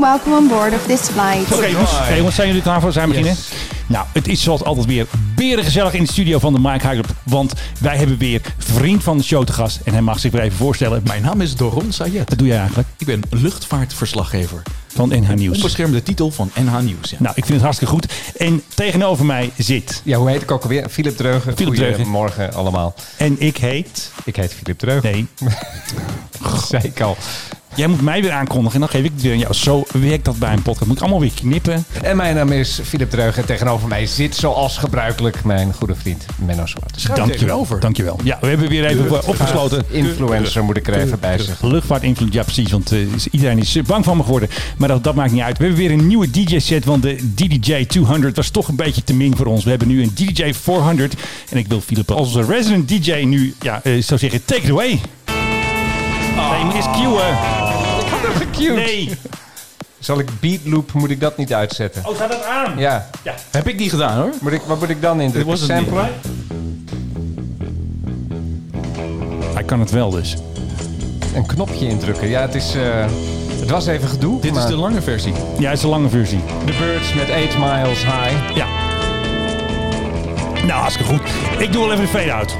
Welcome on board of this flight. Oké jongens, jongens, zijn jullie klaar voor? Zijn we beginnen? Nou, het is zoals altijd weer berengezellig in de studio van de Mike High Club. Want wij hebben weer vriend van de show te gast. En hij mag zich weer even voorstellen. Mijn naam is Doron Sayed. Wat doe jij eigenlijk? Ik ben luchtvaartverslaggever. Van NH Nieuws. Onbeschermde titel van NH Nieuws. Ja. Nou, ik vind het hartstikke goed. En tegenof mij zit... Ja, hoe heet ik ook alweer? Philip Dreugen. Philip Dreugen. Goedemorgen allemaal. En ik heet... Ik heet Philip Dreugen. Nee, zei ik al. Jij moet mij weer aankondigen. En dan geef ik het weer aan jou. Zo werkt dat bij een podcast. Moet ik allemaal weer knippen. En mijn naam is Philip Dreugen. Tegenover mij zit zoals gebruikelijk mijn goede vriend Menno Zwart. Dankjewel. Dankjewel. Ja, we hebben weer even opgesloten. Influencer moet ik er even bij zeggen. Luchtvaartinvloed, ja precies, want eh, iedereen is eh, bang van me geworden. Maar dat, dat maakt niet uit. We hebben weer een nieuwe DJ-set, want de DDJ 200 was toch een beetje te min voor ons. We hebben nu een DDJ 400. En ik wil Philip als onze resident DJ nu, ja, eh, zou zeggen, take it away. Nee, moet eens cueën. Ik had hem gecued. Nee. Zal ik beatloop, moet ik dat niet uitzetten? Oh, gaat dat aan? Ja. Heb ik niet gedaan hoor. Moet ik, wat moet ik dan in? Dit was het niet. Sampler? Hij kan het wel dus. Een knopje indrukken. Ja, het is... eh, het was even gedoe. Dit is de lange versie. Ja, het is een lange versie. The Birds met 8 Miles High. Ja. Nou, hartstikke goed. Ik doe wel even de fade-out.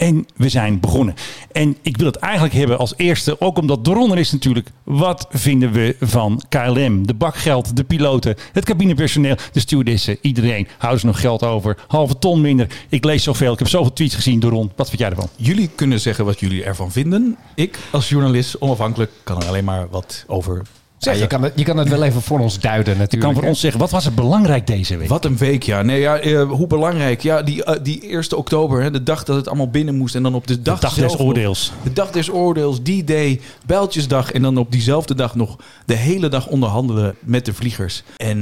En we zijn begonnen. En ik wil het eigenlijk hebben als eerste, ook omdat de is natuurlijk. Wat vinden we van KLM? De bakgeld, de piloten, het cabinepersoneel, de stewardessen, iedereen. Houden ze nog geld over? Halve ton minder. Ik lees zoveel. Ik heb zoveel tweets gezien, Doron. Wat vind jij ervan? Jullie kunnen zeggen wat jullie ervan vinden. Ik als journalist, onafhankelijk, kan er alleen maar wat over Ja, zeggen. je, kan het, je kan het wel even voor ons duiden Ik natuurlijk. kan voor ons zeggen, wat was er belangrijk deze week? Wat een week, ja. Nee, ja eh, hoe belangrijk. Ja, die, eh, die eerste oktober, hè, de dag dat het allemaal binnen moest. En dan op de dag, De dag zelf des oordeels. De dag des oordeels, die day, Bijltjesdag. En dan op diezelfde dag nog de hele dag onderhandelen met de vliegers. En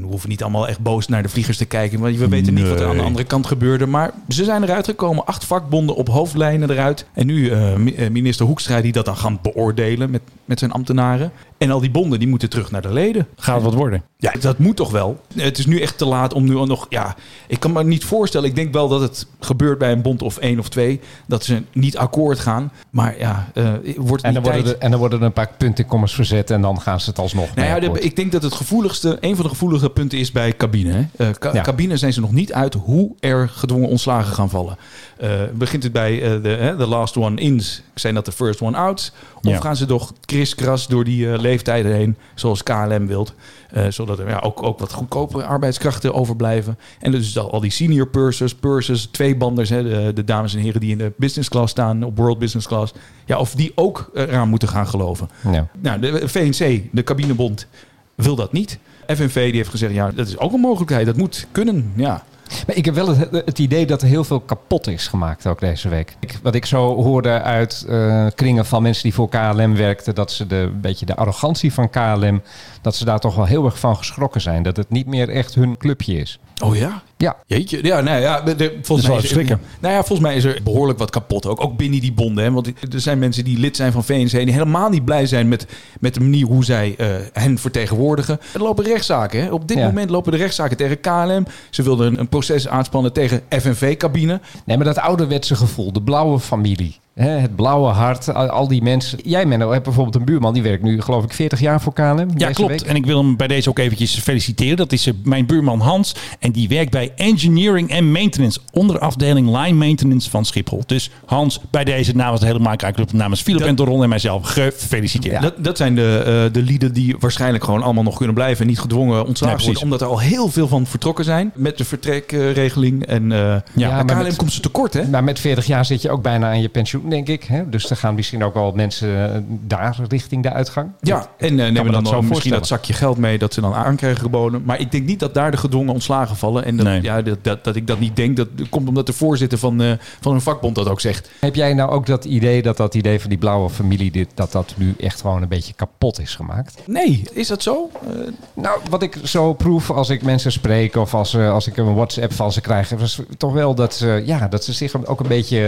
we hoeven niet allemaal echt boos naar de vliegers te kijken. Want we weten niet wat er aan de andere kant gebeurde. Maar ze zijn eruit gekomen. Acht vakbonden op hoofdlijnen eruit. En nu eh, minister Hoekstra die dat dan gaan beoordelen met, met zijn ambtenaren. En al die bonden die moeten terug naar de leden. Gaat wat worden? Ja, dat moet toch wel. Het is nu echt te laat om nu al nog. Ja, ik kan me niet voorstellen. Ik denk wel dat het gebeurt bij een bond of één of twee. Dat ze niet akkoord gaan. Maar ja, eh, wordt En het dan, worden tijd. er, en dan worden er een paar puntenkommers verzet en dan gaan ze het alsnog Nou ja, ik denk dat het gevoeligste, een van de gevoelige punten is bij cabine. Hè? Eh, ca- Ja. Cabine zijn ze nog niet uit hoe er gedwongen ontslagen gaan vallen. Eh, begint het bij eh, de hè, the last one ins, zijn dat de first one outs? Of Ja. gaan ze toch kriskras door die eh, leeftijden heen, zoals KLM wilt? Eh, zodat er ja, ook, ook wat goedkope arbeidskrachten overblijven. En dus al, al die senior pursers, pursers, tweebanders, hè, de, de dames en heren die in de business class staan, op world business class. Ja, of die ook eraan moeten gaan geloven. Ja. Nou, de VNC, de cabinebond, wil dat niet. FNV die heeft gezegd, ja, dat is ook een mogelijkheid. Dat moet kunnen, ja. Maar ik heb wel het, idee dat er heel veel kapot is gemaakt ook deze week. Ik, wat ik zo hoorde uit eh, kringen van mensen die voor KLM werkten, dat ze de, een beetje de arrogantie van KLM, dat ze daar toch wel heel erg van geschrokken zijn. Dat het niet meer echt hun clubje is. Oh ja? Ja, Jeetje, ja, nou ja, de- de- volgens mij is er, schrikken. nou ja, volgens mij is er behoorlijk wat kapot ook, ook binnen die bonden. Hè? Want er zijn mensen die lid zijn van VNC die helemaal niet blij zijn met, met de manier hoe zij eh, hen vertegenwoordigen. Er lopen rechtszaken. Hè? Op dit Ja. moment lopen de rechtszaken tegen KLM. Ze wilden een, een proces aanspannen tegen FNV-cabine. nee, maar dat ouderwetse gevoel, de blauwe familie. Hè, het blauwe hart, al, al die mensen. Jij, Menno, hebt bijvoorbeeld een buurman die werkt nu, geloof ik, 40 jaar voor KLM. Ja, deze klopt. week. En ik wil hem bij deze ook eventjes feliciteren. Dat is eh, mijn buurman Hans. En die werkt bij Engineering and Maintenance. Onder afdeling Line Maintenance van Schiphol. Dus Hans, bij deze namens de hele Maakrijk namens Philip Dat- en Doron en mijzelf, gefeliciteerd. Dat, dat zijn de, eh, de lieden die waarschijnlijk gewoon allemaal nog kunnen blijven en niet gedwongen ontslagen Nee, worden. Omdat er al heel veel van vertrokken zijn met de vertrekregeling. En eh ja, maar KLM met- komt ze tekort, hè? Maar met 40 jaar zit je ook bijna aan je pensioen, denk ik. Hè? Dus er gaan misschien ook wel mensen eh, daar richting de uitgang. Ja, en uh, me nemen dan misschien dat zakje geld mee dat ze dan aan krijgen geboden. Maar ik denk niet dat daar de gedwongen ontslagen vallen. En dat, Nee. ja, dat, dat, dat ik dat niet denk, dat komt omdat de voorzitter van, eh, van een vakbond dat ook zegt. Heb jij nou ook dat idee dat dat idee van die blauwe familie, dit, dat dat nu echt gewoon een beetje kapot is gemaakt? Nee, is dat zo? Eh, Nou, wat ik zo proef als ik mensen spreek of als, eh, als ik een WhatsApp van ze krijg, is toch wel dat ze, ja, dat ze zich ook een beetje,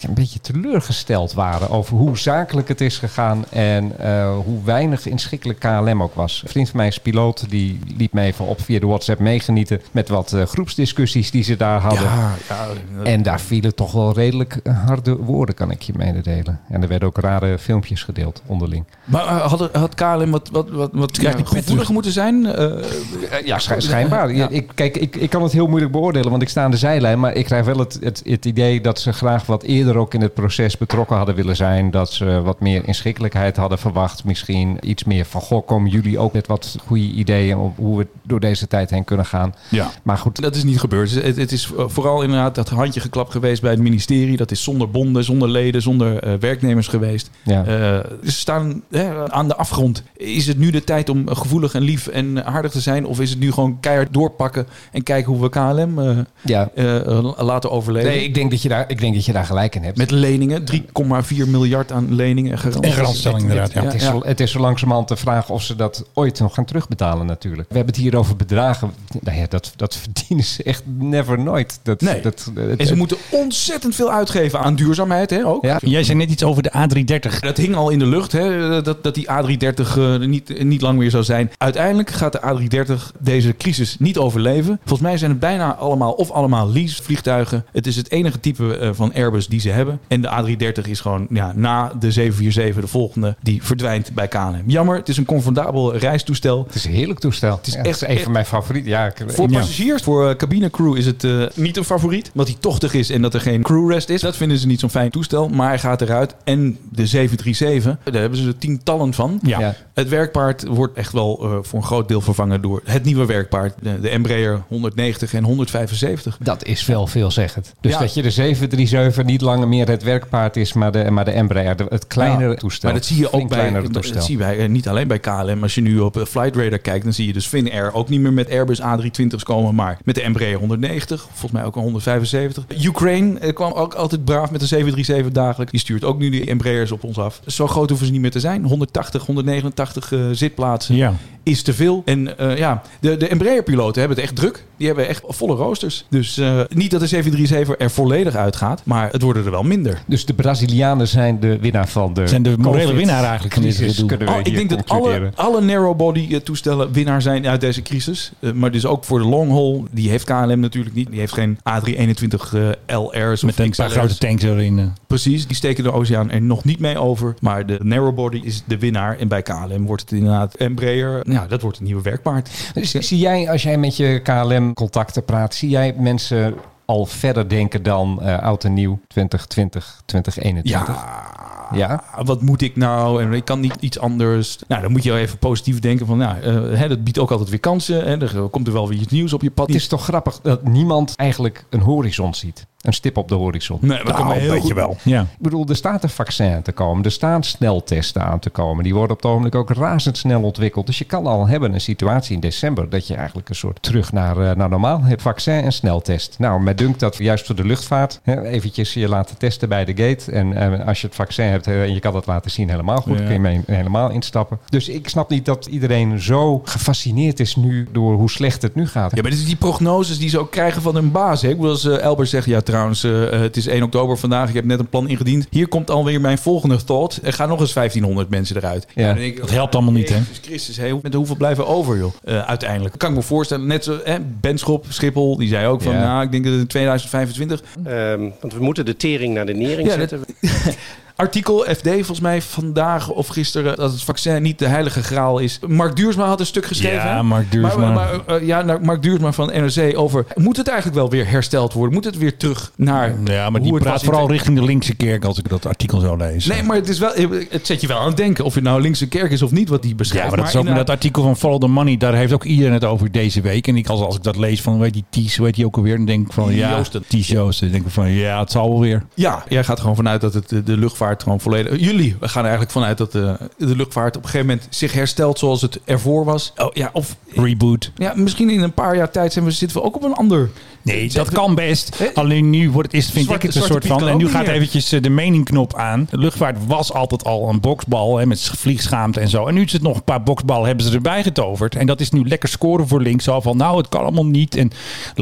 een beetje teleurgesteld waren over hoe zakelijk het is gegaan en eh, hoe weinig inschikkelijk KLM ook was. Een vriend van mij is piloot, die liet me even op via de WhatsApp meegenieten met wat eh, groepsdiscussies die ze daar hadden. Ja, ja, En daar vielen toch wel redelijk harde woorden, kan ik je mededelen. En er werden ook rare filmpjes gedeeld onderling. Maar eh, had, had KLM wat, wat, wat, wat gevoeliger terug. moeten zijn? Ja, schij- schijnbaar. Ja. Ja, ik, kijk, ik, ik kan het heel moeilijk beoordelen, want ik sta aan de zijlijn. Maar ik krijg wel het, het, het idee dat ze graag wat eerder ook in het proces betrokken hadden willen zijn. Dat ze wat meer inschikkelijkheid hadden verwacht. Misschien iets meer van, goh, komen jullie ook met wat goede ideeën op hoe we door deze tijd heen kunnen gaan. ja. Maar goed, Dat is niet gebeurd. Het, het is vooral inderdaad dat handje geklapt geweest bij het ministerie. Dat is zonder bonden, zonder leden, zonder eh, werknemers geweest. ja. Eh, ze staan hè, aan de afgrond. Is het nu de tijd om gevoelig en lief en aardig te zijn? Of is het nu gewoon keihard doorpakken en kijken hoe we KLM eh, ja. laten overleven? Nee, ik denk, dat je daar, ik denk dat je daar gelijk in hebt. Met leningen, 3,4 miljard aan leningen en garanties. En garantstelling inderdaad, ja. Het is, zo, het is zo langzamerhand de vraag of ze dat ooit nog gaan terugbetalen natuurlijk. We hebben het hier over bedragen. Nou ja, dat, dat verdienen ze echt never nooit. Dat, Nee. dat, het- En ze moeten ontzettend veel uitgeven aan duurzaamheid hè, ook. Ja. Jij zei net iets over de A330. Dat hing al in de lucht, hè, dat, dat die A330 eh, niet, niet lang meer zou zijn. Uiteindelijk gaat de A330 deze crisis niet overleven. Volgens mij zijn het bijna allemaal of allemaal leasevliegtuigen. Het is het enige type eh, van Airbus die ze hebben. En de A330 is gewoon ja, na de 747 de volgende die verdwijnt bij KLM. Jammer, het is een comfortabel reistoestel. Het is een heerlijk toestel. Het is echt- echt een van mijn favorieten. Ja, ik- Voor Ja. passagiers, voor eh, cabinecrew is het eh, niet een favoriet. Omdat hij tochtig is en dat er geen crewrest is. Dat vinden ze niet zo'n fijn toestel. Maar hij gaat eruit. En de 737, daar hebben ze er tientallen van. Ja. Het werkpaard wordt echt wel eh, voor een groot deel vervangen door het nieuwe werkpaard. De, de Embraer 190 en 175. Dat is wel veelzeggend. Dus dat je de 737 niet langer meer het werkpaard is, maar de, maar de Embraer, de- het kleinere Ja, toestel. Maar dat zie je ook bij, kleinere dat toestel. zie bij, niet alleen bij KLM. Als je nu op eh, Flight Radar kijkt, dan zie je dus Finnair ook niet meer met Airbus A320's komen, maar met de Embraer 190, volgens mij ook een 175. Ukraine eh, kwam ook altijd braaf met de 737 dagelijks. Die stuurt ook nu die Embraers op ons af. Zo groot hoeven ze niet meer te zijn. 180, 189 eh, zitplaatsen Ja. is te veel. En ja, de, de Embraer-piloten hebben het echt druk. Die hebben echt volle roosters. Dus niet dat de 737 er volledig uitgaat, maar het worden er wel minder. Dus de Brazilianen zijn de winnaar van de Zijn de morele winnaar eigenlijk van dit crisis, gedoe. Oh, ik denk dat alle, alle narrowbody eh, toestellen winnaar zijn uit deze crisis. Eh, maar dus ook voor de long haul, die heeft KLM natuurlijk niet. Die heeft geen A321 eh, LR's of Met een paar grote tanks erin. Precies, die steken de oceaan er nog niet mee over. Maar de narrowbody is de winnaar. En bij KLM wordt het inderdaad Embraer. Ja, dat wordt een nieuwe werkpaard. Dus zie jij, als jij met je KLM-contacten praat, zie jij mensen al verder denken dan eh, oud en nieuw 2020, 2021? Ja, Ja? wat moet ik nou? En ik kan niet iets anders. Nou, dan moet je wel even positief denken van, nou, eh, hè, dat biedt ook altijd weer kansen. Hè, er komt er wel weer iets nieuws op je pad. Het is toch grappig dat niemand eigenlijk een horizon ziet. Een stip op de horizon. Nee, me Nou, heel weet je goed- wel. Ja. Ik bedoel, er staat een vaccin te komen. Er staan sneltesten aan te komen. Die worden op het ogenblik ook razendsnel ontwikkeld. Dus je kan al hebben een situatie in december... dat je eigenlijk een soort terug naar, eh, naar normaal hebt. Vaccin en sneltest. Nou, mij dunkt dat juist voor de luchtvaart... Hè, eventjes je laten testen bij de gate. En eh, als je het vaccin hebt eh, en je kan dat laten zien helemaal goed... Ja. kun je mee helemaal instappen. Dus ik snap niet dat iedereen zo gefascineerd is nu... door hoe slecht het nu gaat. Ja, maar dit is die prognoses die ze ook krijgen van hun baas. Hè? Ik bedoel, als Elbert zegt, ja trouwens, eh, eh, het is 1 oktober vandaag. Ik heb net een plan ingediend. Hier komt alweer mijn volgende thought. Er gaan nog eens 1500 mensen eruit. Ja. dan denk ik, Dat helpt allemaal niet, hè? Jezus Christus, hey, met hoeveel blijven over, joh? Eh, uiteindelijk. Kan ik me voorstellen, net zo, hè, Benschop, Schiphol, die zei ook van, Ja. nou, ik denk dat in 2025 Ehm, want we moeten de tering naar de nering Ja, zetten. Artikel FD volgens mij vandaag of gisteren dat het vaccin niet de heilige graal is. Mark Duursma had een stuk geschreven. Ja? Mark Duursma. Maar, maar, eh, ja, nou, Mark Duursma van NRC over. Moet het eigenlijk wel weer hersteld worden? Moet het weer terug naar. Ja, maar die praat vooral richting de linkse kerk als ik dat artikel zo lees. Nee, maar het, is wel, het zet je wel aan het denken. Of het nou linkse kerk is of niet, wat die beschrijft. Ja, maar dat is ook met dat artikel van Follow the Money. Daar heeft ook iedereen het over deze week. En ik, als, als ik dat lees van, weet die Ties, weet je ook alweer. Dan denk ik van, ja. Ties Joosten. Dan denk ik van, ja, het zal wel weer. Ja, jij gaat gewoon vanuit dat het, de, de luchtvaart gewoon volledig... Jullie gaan er eigenlijk vanuit dat de, de luchtvaart op een gegeven moment zich herstelt zoals het ervoor was. Oh, ja, of Reboot. ja, misschien in een paar jaar tijd zijn we, zitten we ook op een ander Nee, dat kan best. Alleen nu wordt het, is, vind Zwarte- ik het een soort van... En nu gaat eventjes eh, de meningknop aan. De luchtvaart was altijd al een boksbal hè, met vliegschaamte en zo. En nu is het nog een paar boksballen hebben ze erbij getoverd. En dat is nu lekker scoren voor links. Zo van, nou, het kan allemaal niet. En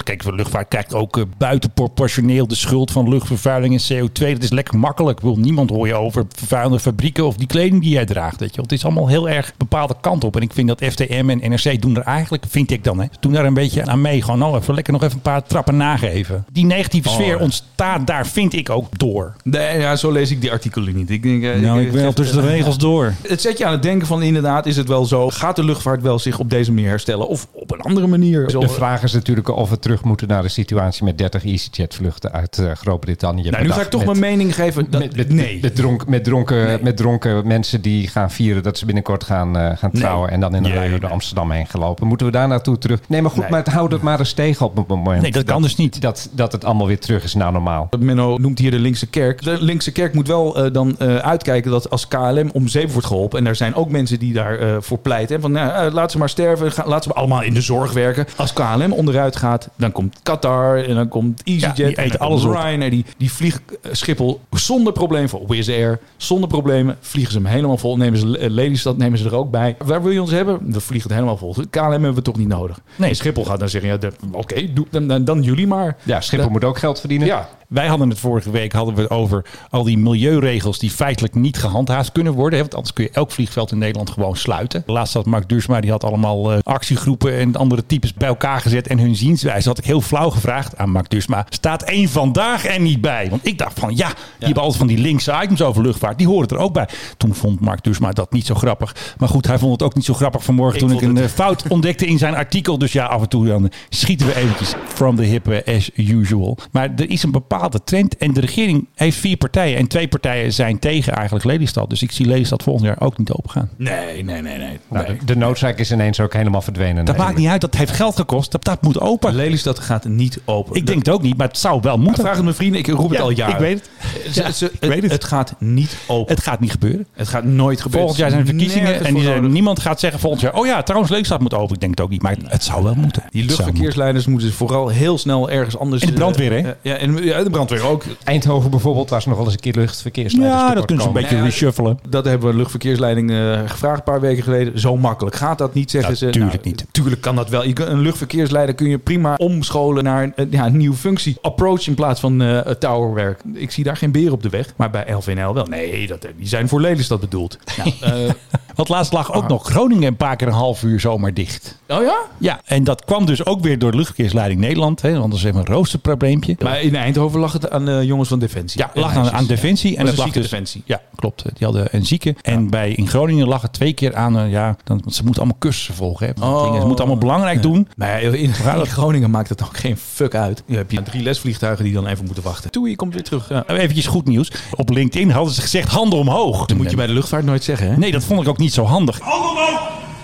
kijk, de luchtvaart krijgt ook eh, buitenproportioneel de schuld van luchtvervuiling en CO2. Dat is lekker makkelijk. Wil niemand hoor je over vervuilende fabrieken of die kleding die jij draagt. Weet je. Het is allemaal heel erg bepaalde kant op. En ik vind dat FTM en NRC doen er eigenlijk, vind ik dan, hè, doen daar een beetje aan mee. Gewoon, nou, even lekker nog even een paar trappen nageven. Die negatieve Oh, sfeer ja. ontstaat daar, vind ik ook door. Nee, ja, zo lees ik die artikelen niet. Ik denk, eh, Nou, ik- ik ben al tussen de regels door. Het zet je aan het denken van inderdaad, is het wel zo? Gaat de luchtvaart wel zich op deze manier herstellen? Of op een andere manier? De vraag is natuurlijk of we terug moeten naar de situatie met 30 EasyJet vluchten uit eh, Groot-Brittannië. nou, nu ga ik toch met- mijn mening geven. Dat, met, met, nee. met, dronk, met, dronken, Nee. met dronken mensen die gaan vieren dat ze binnenkort gaan, eh, gaan Nee. trouwen. En dan in een rij door. Amsterdam heen gelopen. Moeten we daar naartoe terug? Nee, maar goed, Nee. maar het houdt het maar eens tegen op het moment. Nee, dat kan dus niet. Dat, dat het allemaal weer terug is naar normaal. Menno noemt hier de linkse kerk. De linkse kerk moet wel eh, dan eh, uitkijken dat als KLM om zeep wordt geholpen... en er zijn ook mensen die daarvoor voor pleiten... van nou, eh, laat ze maar sterven, ga, laat ze maar allemaal in de zorg werken. Als KLM onderuit gaat, dan komt Qatar en dan komt EasyJet... Ja, die dan alles. Ryanair, die, die vliegen eh, Schiphol zonder probleem voor Wizz Air. Zonder problemen vliegen ze hem helemaal vol. Nemen ze eh, Lelystad nemen ze er ook bij. Waar wil je ons hebben? We vliegen het helemaal vol. KLM hebben we toch niet nodig. Nee. En Schiphol gaat dan zeggen, ja, oké, doe- dan, dan, dan jullie maar. Ja, Schiphol Dat- moet ook geld verdienen. Ja, Wij hadden het vorige week hadden we het over al die milieuregels die feitelijk niet gehandhaafd kunnen worden. hè, Want anders kun je elk vliegveld in Nederland gewoon sluiten. Laatst had Mark Duursma, die had allemaal eh, actiegroepen en andere types bij elkaar gezet. En hun zienswijze had ik heel flauw gevraagd aan Mark Duursma. Staat één vandaag er niet bij? Want ik dacht van ja, die hebben altijd van die linkse items over luchtvaart. Die horen er ook bij. Toen vond Mark Duursma dat niet zo grappig. Maar goed, hij vond het ook niet zo grappig vanmorgen Ik toen ik een het- eh, fout ontdekte in zijn artikel. Dus ja, af en toe dan schieten we eventjes from the hip eh, as usual. Maar er is een bepaalde trend en de regering heeft vier partijen. En twee partijen zijn tegen eigenlijk Lelystad. Dus ik zie Lelystad volgend jaar ook niet open gaan. nee, nee, nee, nee. Nou, nee. de, de noodzaak is ineens ook helemaal verdwenen. Dat maakt niet uit, dat heeft geld gekost. Dat, dat moet open. Lelystad gaat niet open. Ik denk het ook niet, maar het zou wel moeten. Vraag het mijn vrienden, ik roep het Ja, al jaren. Ik weet het. Ze- Ja, ze- ik weet het. Het gaat niet open. Het gaat niet gebeuren. Het gaat nooit gebeuren. Volgend jaar zijn er verkiezingen en die, niemand gaat zeggen volgend jaar... oh ja, trouwens Lelystad moet open. Ik denk het ook niet, maar het, het zou wel moeten. Die Het luchtverkeersleiders moeten vooral heel snel ergens anders... En de brandweer, hè? eh, ja, en ja, de brandweer ook. Eindhoven bijvoorbeeld was nog wel eens een keer moeten. luchtverkeersleiders. Ja, dat kunnen ze een beetje ja, reshuffelen. Dat hebben we luchtverkeersleiding eh, gevraagd een paar weken geleden. Zo makkelijk gaat dat niet, zeggen ze. Natuurlijk niet. Tuurlijk kan dat wel. Je een luchtverkeersleider kun je prima omscholen naar een, eh, ja, een nieuwe functie. Approach in plaats van eh towerwerk. Ik zie daar geen beer op de weg. Maar bij LVNL wel. Nee, dat, die zijn voor Lelystad bedoeld. Nou, eh, Want laatst lag ook Ah. nog Groningen een paar keer een half uur zomaar dicht. oh ja? Ja, en dat kwam dus ook weer door de luchtverkeersleiding Nederland. Hè, want dat is even een roosterprobleempje. Maar in Eindhoven lag het aan de jongens van Defensie. Ja, lag aan, Defensie. En dat een lag zieke dus, Defensie. Ja, klopt. Die hadden een zieke. En bij, in Groningen lag het twee keer aan. eh, ja, dan, want ze moeten allemaal cursussen volgen. Hè, Oh. dingen. Ze moeten allemaal belangrijk doen. Maar in, in Groningen maakt het ook geen fuck uit. Je hebt je drie lesvliegtuigen die dan even moeten wachten. Toe, je komt weer terug. Ja. Eventjes goed nieuws. Op LinkedIn hadden ze gezegd handen omhoog. Dat moet je bij de luchtvaart nooit zeggen, hè? Nee, dat vond ik ook niet zo handig.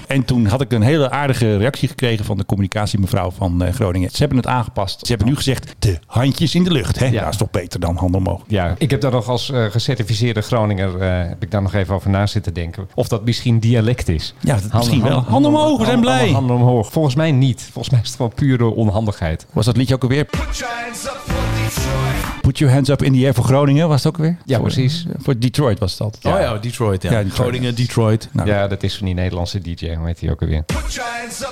En toen had ik een hele aardige reactie gekregen van de communicatiemevrouw van eh, Groningen. Ze hebben het aangepast. Ze hebben nu gezegd de handjes in de lucht. Hè? Ja. Dat is toch beter dan handen omhoog. Ja, ik heb daar nog als eh, gecertificeerde Groninger eh, heb ik daar nog even over na zitten denken. Of dat misschien dialect is. Ja, dat misschien wel. Handen omhoog, we zijn blij. Handen, handen omhoog. Volgens mij niet. Volgens mij is het gewoon pure onhandigheid. Was dat liedje ook alweer? Put your hands up in the air voor Groningen, was het ook alweer? Ja, Voor- precies. Voor Detroit was altijd. Oh ja, Detroit. Ja. Ja, Detroit. Groningen, Detroit. Nou, Ja, dat is van die Nederlandse DJ. Hoe heet die ook alweer?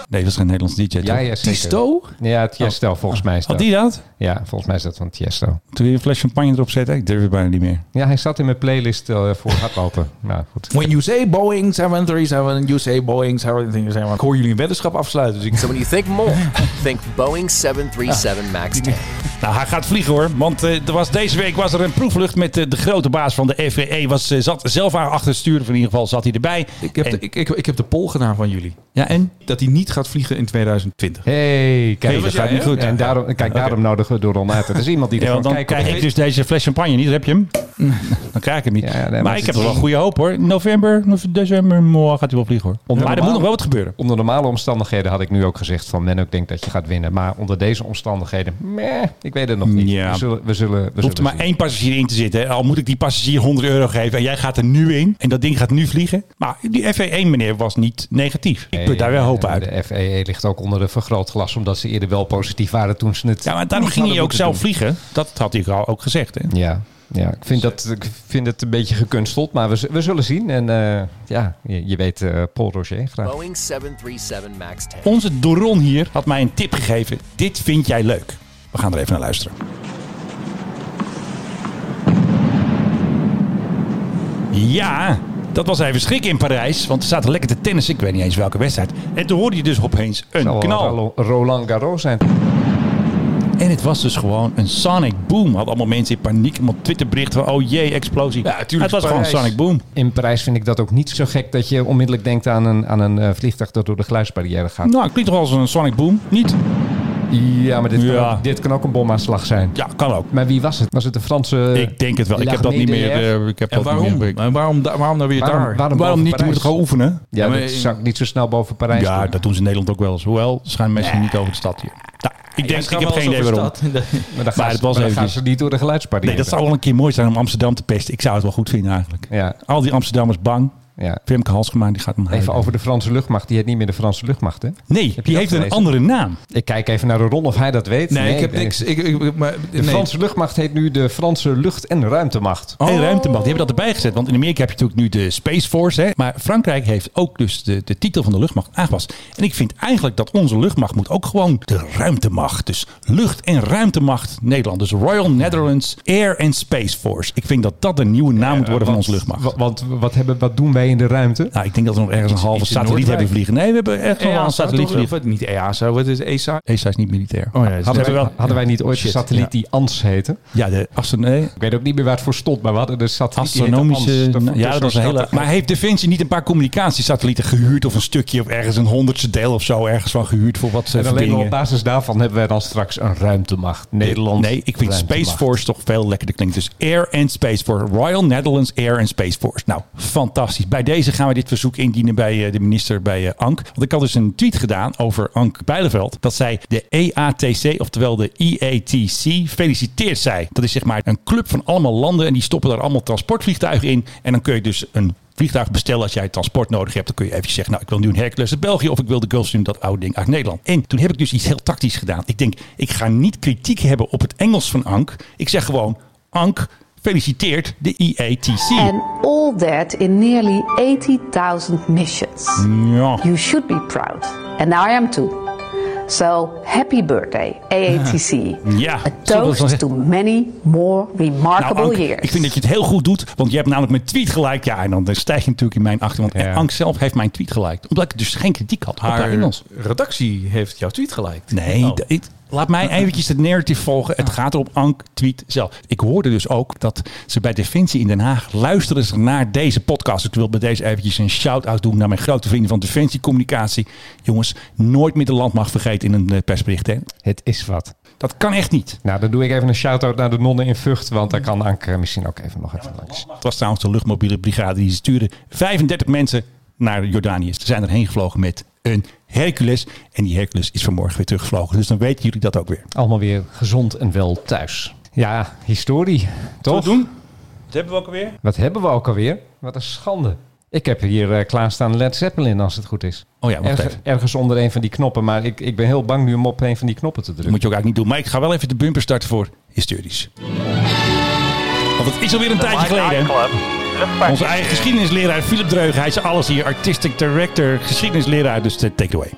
Nee, dat was geen Nederlands DJ. toch? Ja, ja. Tiesto? Ja, Tiesto volgens mij is Had dat. die dat? Ja, volgens mij is dat van Tiesto. Toen je een fles champagne erop zette? Ik durf het bijna niet meer. Ja, hij staat in mijn playlist eh, voor hardlopen. Nou, goed. When you say Boeing 737, you say Boeing 737. Ik hoor jullie een weddenschap afsluiten. Dus ik So when you think more, think Boeing 737 MAX 10. Nou, hij gaat vliegen hoor. Want eh, er was, deze week was er een proefvlucht met eh, de grote baas van de FAA. Was, eh, zat zelf aan achter het stuur. Of in ieder geval zat hij erbij. Ik heb, En- de, ik, ik, ik heb de poll gedaan van jullie. ja, en? Dat hij niet gaat vliegen in 2020. Hey, kijk, Hey, dat gaat jij, niet goed. En daarom, kijk, daarom nodigen we door Ron uit. Er is iemand die er Ja, gewoon dan kijkt. krijg ik dus deze fles champagne niet. Dan heb je hem. Dan krijg ik hem niet. Ja, nee, maar ik heb er wel goede hoop hoor. November, nove- december, morgen gaat hij wel vliegen hoor. Onder maar er moet nog wel wat gebeuren. Onder normale omstandigheden had ik nu ook gezegd van Menno, ik denk dat je gaat winnen. Maar onder deze omstandigheden, meh, Ik weet het nog niet. Ja. We zullen, we zullen, we Er hoeft er maar zien. één passagier in te zitten. hè. Al moet ik die passagier 100 euro geven en jij gaat er nu in. En dat ding gaat nu vliegen. Maar die FE1 meneer was niet negatief. Ik put daar weer hoop uit. De FAA ligt ook onder een vergrootglas, omdat ze eerder wel positief waren toen ze het. Ja, maar daarom ging hij ook zelf doen. vliegen. Dat had hij al ook gezegd. Hè? Ja, ja ik, vind dat, ik vind het een beetje gekunsteld, maar we, we zullen zien. En eh, ja, je, je weet, eh, Paul Roger, graag. Boeing 737 MAX 10. Onze Doron hier had mij een tip gegeven. Dit vind jij leuk. We gaan er even naar luisteren. Ja, dat was even schrik in Parijs. Want ze zaten lekker te tennissen. Ik weet niet eens welke wedstrijd. En toen hoorde je dus opeens een wel knal. Roland Garros zijn. En het was dus gewoon een sonic boom. Had allemaal mensen in paniek. Allemaal Twitterberichten van oh jee, explosie. Ja, tuurlijk, het was gewoon Parijs. sonic boom. In Parijs vind ik dat ook niet zo gek dat je onmiddellijk denkt aan een, aan een eh, vliegtuig dat door de geluidsbarrière gaat. Nou, het klinkt toch als een sonic boom? Niet? Ja, maar dit, Kan, Ja. ook, dit kan ook een bomaanslag zijn. Ja, kan ook. Maar wie was het? Was het de Franse... ik denk het wel. Ik heb dat niet meer. eh, ik heb En dat niet waarom? meer. Maar waarom, da- waarom dan weer waarom, daar? waarom, Waarom niet? Je moet gewoon oefenen. Ja, maar dat in- zou ik niet zo snel boven Parijs Ja, doen. dat doen ze in Nederland ook wel eens. Hoewel, schijnen mensen niet over de stad hier. Nou, ik denk, ik heb geen idee waarom. Maar dan, Maar gaan, het ze, was maar dan gaan ze niet door de geluidsbarrière. Nee, dat zou wel een keer mooi zijn om Amsterdam te pesten. Ik zou het wel goed vinden eigenlijk. Ja, Al die Amsterdammers bang. Ja. Femke Halsgema, die gaat hem Even over de Franse luchtmacht. Die heet niet meer de Franse luchtmacht, hè? Nee, die heeft een andere naam. Ik kijk even naar de Ron of hij dat weet. Nee, ik heb nee. niks. Ik, ik, maar, De nee. Franse luchtmacht heet nu de Franse lucht- en ruimtemacht. En ruimtemacht, die hebben dat erbij gezet. Want in Amerika heb je natuurlijk nu de Space Force. Hè? Maar Frankrijk heeft ook dus de, de titel van de luchtmacht aangepast. En ik vind eigenlijk dat onze luchtmacht moet ook gewoon de ruimtemacht. Dus lucht- en ruimtemacht Nederland. Dus Royal Netherlands Air and Space Force. Ik vind dat dat de nieuwe naam moet worden van onze luchtmacht. Wa- Want wat, hebben, wat doen wij in de ruimte? Nou, ik denk dat we nog ergens een halve satelliet hebben vliegen. Nee, we hebben echt wel een satelliet vliegen. Niet EASA, wat is ESA? ESA is niet militair. Oh ja, Hadden, wij, wel- hadden wij niet ooit een satelliet ja. die ANS heette? Ja, de astro nee, Ik weet ook niet meer waar het voor stond, maar we hadden de satelliet astronomische... ANS. Dat- ja, dat was een hele... Maar heeft Defensie niet een paar communicatiesatellieten gehuurd of een stukje of ergens een honderdste deel of zo ergens van gehuurd voor wat ze En alleen op basis daarvan hebben wij dan straks een ruimtemacht. Nederland. Nee, ik vind. Space Force toch veel lekkerder klinkt. Dus Air and Space Force. Royal Netherlands Air and Space Force. Nou, fantastisch. Bij deze gaan we dit verzoek indienen bij eh, de minister bij eh, Ank. Want ik had dus een tweet gedaan over Ank Bijleveld. Dat zij de EATC, oftewel de EATC, feliciteert zij. Dat is zeg maar een club van allemaal landen. En die stoppen daar allemaal transportvliegtuigen in. En dan kun je dus een vliegtuig bestellen als jij transport nodig hebt. Dan kun je eventjes zeggen, nou ik wil nu een Hercules uit België of ik wil de Gulfstream, dat oude ding uit Nederland. En toen heb ik dus iets heel tactisch gedaan. Ik denk, ik ga niet kritiek hebben op het Engels van Ank. Ik zeg gewoon, Ank feliciteert de EATC. And all that in nearly 80,000 missions. Ja. You should be proud. And now I am too. So happy birthday, AATC. Ja. A toast to many more remarkable Nou, Ank, years. ik vind dat je het heel goed doet, want je hebt namelijk mijn tweet gelijk. Ja, en dan stijg je natuurlijk in mijn achter. Want Ja. Ank zelf heeft mijn tweet gelijk. Omdat ik dus geen kritiek had op haar Haar Engels. redactie heeft jouw tweet geliked. Nee, Oh. ik- laat mij eventjes het narrative volgen. Het gaat er op Ank tweet zelf. Ik hoorde dus ook dat ze bij Defensie in Den Haag luisteren ze naar deze podcast. Ik wil bij deze eventjes een shout-out doen naar mijn grote vrienden van Defensie Communicatie. Jongens, nooit meer de landmacht vergeten in een eh, persbericht. Hè? Het is wat. Dat kan echt niet. Nou, dan doe ik even een shout-out naar de nonnen in Vught, want daar kan Anke eh, misschien ook even nog even langs. Het was trouwens de luchtmobiele brigade die stuurde 35 mensen naar Jordanië. Ze zijn erheen gevlogen met een Hercules. En die Hercules is vanmorgen weer teruggevlogen. Dus dan weten jullie dat ook weer. Allemaal weer gezond en wel thuis. Ja, historie, toch? doen? Dat hebben we ook alweer. Wat hebben we ook alweer? Wat een schande. Ik heb hier eh, klaarstaan Led Zeppelin, als het goed is. Oh ja, even. ergens onder een van die knoppen, maar ik, ik ben heel bang nu om op een van die knoppen te Dat drukken. moet je ook eigenlijk niet doen. Maar ik ga wel even de bumper starten voor historisch. Want het is alweer een tijdje geleden. Onze eigen geschiedenisleraar Philip Dreugen. Hij is alles hier. Artistic director, geschiedenisleraar. Dus eh, take it away.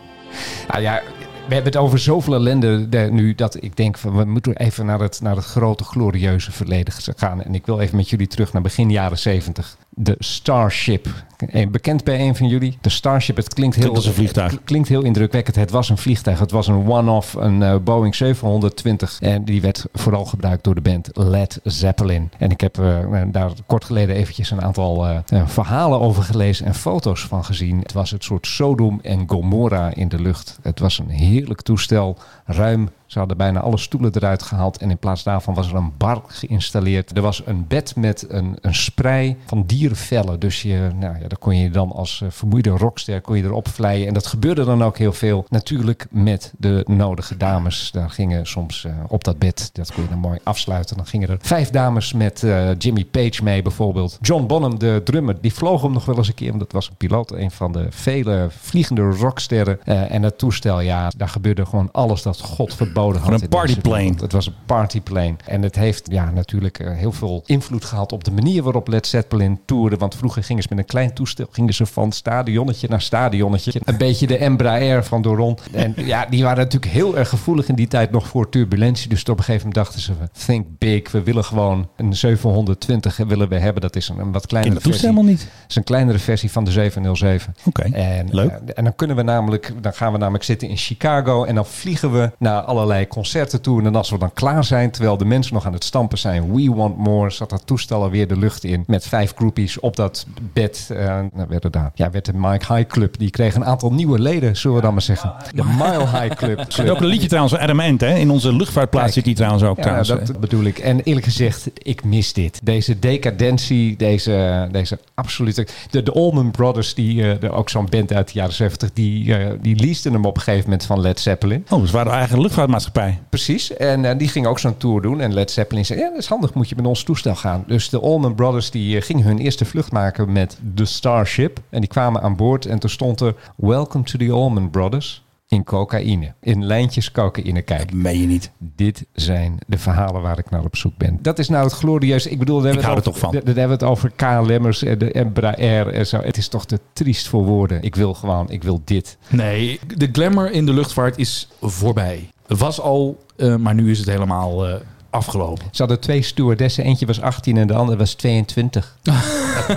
Nou ja, we hebben het over zoveel ellende de- nu dat ik denk van we moeten even naar het, naar het grote glorieuze verleden gaan. En ik wil even met jullie terug naar begin jaren 70. De Starship. Eh, Bekend bij een van jullie? De Starship, het klinkt heel, Klinkt als een vliegtuig. het klinkt heel indrukwekkend. Het was een vliegtuig. Het was een one-off, een eh, Boeing 720. En die werd vooral gebruikt door de band Led Zeppelin. En ik heb eh, daar kort geleden eventjes een aantal verhalen over gelezen en foto's van gezien. Het was het soort Sodom en Gomorra in de lucht. Het was een heerlijk toestel. Ruim Ze hadden bijna alle stoelen eruit gehaald. En in plaats daarvan was er een bar geïnstalleerd. Er was een bed met een, een sprei van dierenvellen. Dus je, nou daar kon je dan als eh, vermoeide rockster kon je erop vlijen. En dat gebeurde dan ook heel veel. Natuurlijk met de nodige dames. Daar gingen soms eh, op dat bed, dat kon je dan mooi afsluiten. Dan gingen er vijf dames met eh, Jimmy Page mee bijvoorbeeld. John Bonham, de drummer, die vloog hem nog wel eens een keer. Want dat was een piloot, een van de vele vliegende rocksterren. En dat toestel, ja, daar gebeurde gewoon alles dat God verboden had. Een partyplane. Het was een partyplane. En het heeft ja, natuurlijk heel veel invloed gehad op de manier waarop Led Zeppelin toerde. Want vroeger gingen ze met een klein toestel gingen ze van stadionnetje naar stadionnetje. Een beetje de Embraer van Doron. En ja, die waren natuurlijk heel erg gevoelig in die tijd nog voor turbulentie. Dus op een gegeven moment dachten ze, think big. We willen gewoon een 720 willen we hebben. Dat is een, een wat kleinere dat toestel versie. helemaal niet. Het is een kleinere versie van de 707. Oké, En, leuk. eh, en dan kunnen we namelijk, dan gaan we namelijk zitten in Chicago en dan vliegen we naar allerlei concerten toe. En als we dan klaar zijn, terwijl de mensen nog aan het stampen zijn, we want more, zat dat toestel alweer de lucht in met vijf groupies op dat bed. Eh nou werd er daar, ja, werd de Mike High Club. Die kreeg een aantal nieuwe leden, zullen we dan maar zeggen. De Mile High Club. Er zit ook een liedje trouwens van Adam Ant, hè? In onze luchtvaartplaats Kijk. zit die trouwens ook. Ja, trouwens. dat bedoel ik. En eerlijk gezegd, ik mis dit. Deze decadentie, deze, deze absolute... De, de Allman Brothers, die, eh, ook zo'n band uit de jaren 70, die, eh, die leasten hem op een gegeven moment van Led Zeppelin. Oh, dus waren eigen luchtvaartmaatschappij. Precies. En eh, die ging ook zo'n tour doen. En Led Zeppelin zei, ja, dat is handig, moet je met ons toestel gaan. Dus de Allman Brothers, die eh, gingen hun eerste vlucht maken met de Starship. En die kwamen aan boord en toen stond er... Welcome to the Allman Brothers. In cocaïne. In lijntjes cocaïne. Kijk, Meen je niet. dit zijn de verhalen waar ik naar op zoek ben. Dat is nou het glorieuze. Ik bedoel, daar hebben we hou het over- toch van. daar hebben we het over KLM'ers en de Embraer en zo. Het is toch te triest voor woorden. Ik wil gewoon, ik wil dit. Nee, de glamour in de luchtvaart is voorbij. Was al, eh, maar nu is het helemaal eh, afgelopen. Ze hadden twee stewardessen. Eentje was 18 en de andere was 22.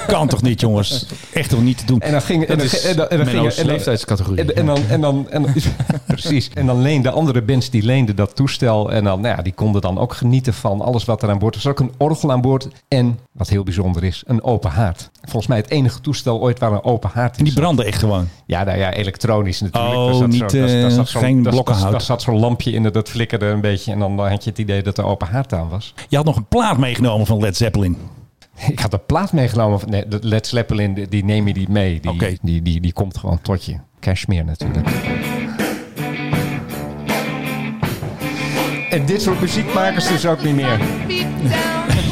Kan toch niet, jongens? Echt toch niet te doen. En dan ging en dan, is en dan, en dan ging- en leeftijdscategorie. En, en dan, en dan, en dan- precies. En dan leende andere bands die leenden dat toestel. En dan, nou ja, die konden dan ook genieten van alles wat er aan boord was. Er was ook een orgel aan boord. En, wat heel bijzonder is, een open haard. Volgens mij het enige toestel ooit waar een open haard En in die brandde echt gewoon. Ja, nou ja, elektronisch natuurlijk. Oh, niet, zo- eh, geen blokkenhout. Daar, daar zat zo'n lampje in, dat flikkerde een beetje. En dan had je het idee dat er open haard aan was. Je had nog een plaat meegenomen van Led Zeppelin. Ik had een plaat meegenomen. van- Nee, Led Zeppelin, die, neem je niet mee. Die, Oké. die, die, die komt gewoon tot je. Cashmere natuurlijk. En dit soort muziekmakers dus ook niet meer.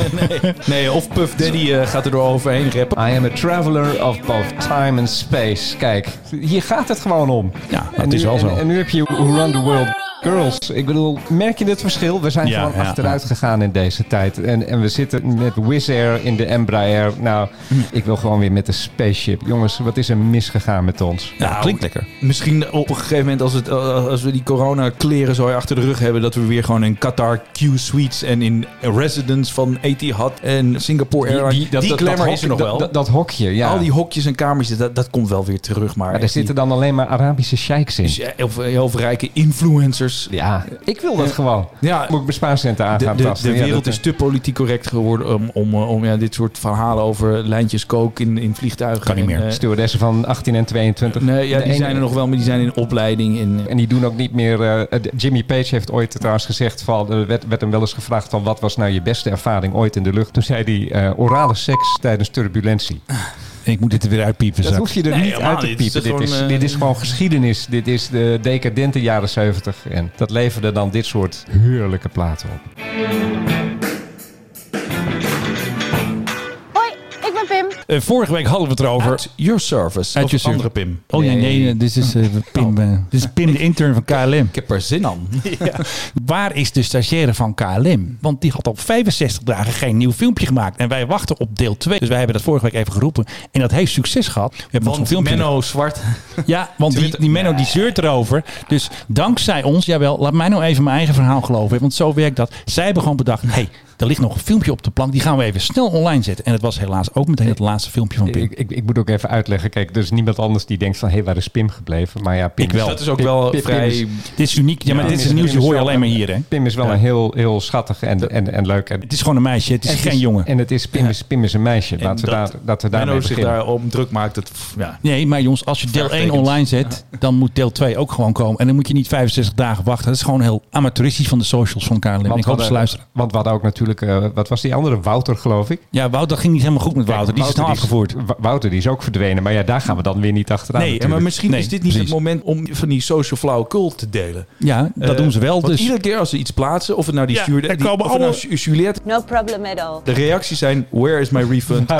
Nee, of Puff Daddy eh, gaat er door overheen rappen. I am a traveler of both time and space. Kijk, hier gaat het gewoon om. Ja, en nu, is wel en, zo. En nu heb je Who Run the World Girls. Ik bedoel, merk je het verschil? We zijn Ja, gewoon ja, achteruit gegaan in deze tijd. En, en we zitten met Wizz Air in de Embraer. Nou, Hm. ik wil gewoon weer met de spaceship. Jongens, wat is er misgegaan met ons? Ja, klinkt lekker. Misschien op een gegeven moment als, het, eh, als we die corona kleren zo achter de rug hebben... dat we weer gewoon in Qatar Q-suites en in residence van Etihad en Singapore Airlines... Die, glamour hok- is er nog dat- wel. Dat, dat hokje, ja. Al die hokjes en kamertjes, dat, dat komt wel weer terug. Maar, maar daar zitten dan alleen maar Arabische sheiks in. dus, eh, heel, veel- rijke influencers. Ja, ik wil dat gewoon. Ja, Moet ik mijn spaarcenten aan de, gaan de, tasten. de Ja, wereld dat- is te politiek correct geworden om, om, eh, om ja, dit soort verhalen over lijntjes kook in, in vliegtuigen. Kan niet en, meer. eh, Stewardessen van 18 en 22. nee, ja, die ene- zijn er nog wel, maar die zijn in opleiding. En, En die doen ook niet meer. eh, Jimmy Page heeft ooit trouwens gezegd van. Er werd, werd hem wel eens gevraagd van wat was nou je beste ervaring ooit in de lucht. Toen zei hij eh, orale seks tijdens turbulentie. Ik moet dit er weer uitpiepen. Dat zak. hoef je er Nee, niet uit te. Dit is piepen. Dit is, gewoon, eh, dit is gewoon geschiedenis. Dit is de decadente jaren 70. En dat leverde dan dit soort heerlijke platen op. Eh, vorige week hadden we het erover. At your service. At of your andere Pim. Oh nee, nee, nee, dit is, eh, Pim, eh, dit is Pim, de intern van KLM. Ik heb er zin aan. Waar is de stagiaire van KLM? Want die had op 65 dagen geen nieuw filmpje gemaakt. En wij wachten op deel 2. Dus wij hebben dat vorige week even geroepen. En dat heeft succes gehad. We hebben Want filmpje. Menno Zwart. Ja, want die, die Menno die zeurt erover. Dus dankzij ons, jawel, laat mij nou even mijn eigen verhaal geloven. Want zo werkt dat. Zij hebben gewoon bedacht, hey, Er ligt nog een filmpje op de plank. Die gaan we even snel online zetten. En het was helaas ook meteen het laatste filmpje van Pim. Ik, ik, ik moet ook even uitleggen. Kijk, er is niemand anders die denkt van... hé, waar is Pim gebleven? Maar ja, Pim Ik wel. Dat is ook Pim- wel Pim- vrij... Pim Dit is uniek. Ja, maar dit is is- het nieuws. Die is hoor je alleen maar hier, hè? Pim is wel een heel, heel schattig en, en, en leuk. En, Het is gewoon een meisje. Het is en geen het jongen. En het is Pim, is, Pim is een meisje. En Laten we, dat daar, dat we daarmee Menno zich beginnen. daarom druk maakt. Dat, ja. Nee, maar jongens, als je deel 1 Vraagtekens. online zet, dan moet deel 2 ook gewoon komen. En dan moet je niet 65 dagen wachten. Dat is gewoon heel amateuristisch van de socials van KLM. ik hoop ze luisteren. Want we hadden ook natuurlijk... eh, wat was die andere? Wouter, geloof ik. Ja, Wouter, ging niet helemaal goed met Wouter. Die is snel Wouter afgevoerd. Wouter die is ook verdwenen. Maar ja, daar gaan we dan weer niet achteraan. Nee, natuurlijk. maar misschien Nee, is dit niet precies. het moment om van die social flauwekul te delen. Ja, dat Eh, doen ze wel. Dus iedere keer als ze iets plaatsen, of het nou die Ja, stuurde, die, komen of nou Juliette, No problem at all. de reacties zijn: Where is my refund?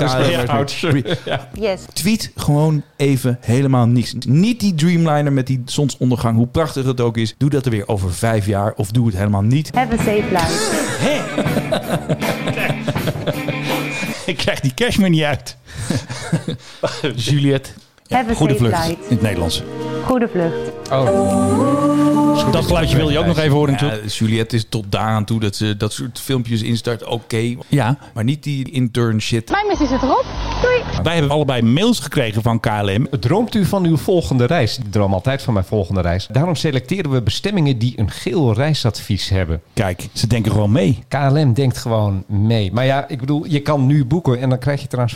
Yes. Tweet gewoon even helemaal niks. Niet die Dreamliner met die zonsondergang, hoe prachtig het ook is. Doe dat er weer over vijf jaar of doe het helemaal niet. Have a safe life. Ik krijg die cash maar niet uit. A Goede vlucht in het Nederlands. Goede vlucht. Dat geluidje wil je ook nog even horen natuurlijk. Ja, Juliette is tot daaraan toe dat ze dat soort filmpjes instart. Oké, Ja, maar niet die intern shit. Mijn missie zit erop. Doei. wij hebben allebei mails gekregen van KLM. Droomt u van uw volgende reis? Ik droom altijd van mijn volgende reis. Daarom selecteren we bestemmingen die een geel reisadvies hebben. Kijk, ze denken gewoon mee. KLM denkt gewoon mee. Maar ja, ik bedoel, je kan nu boeken en dan krijg je trouwens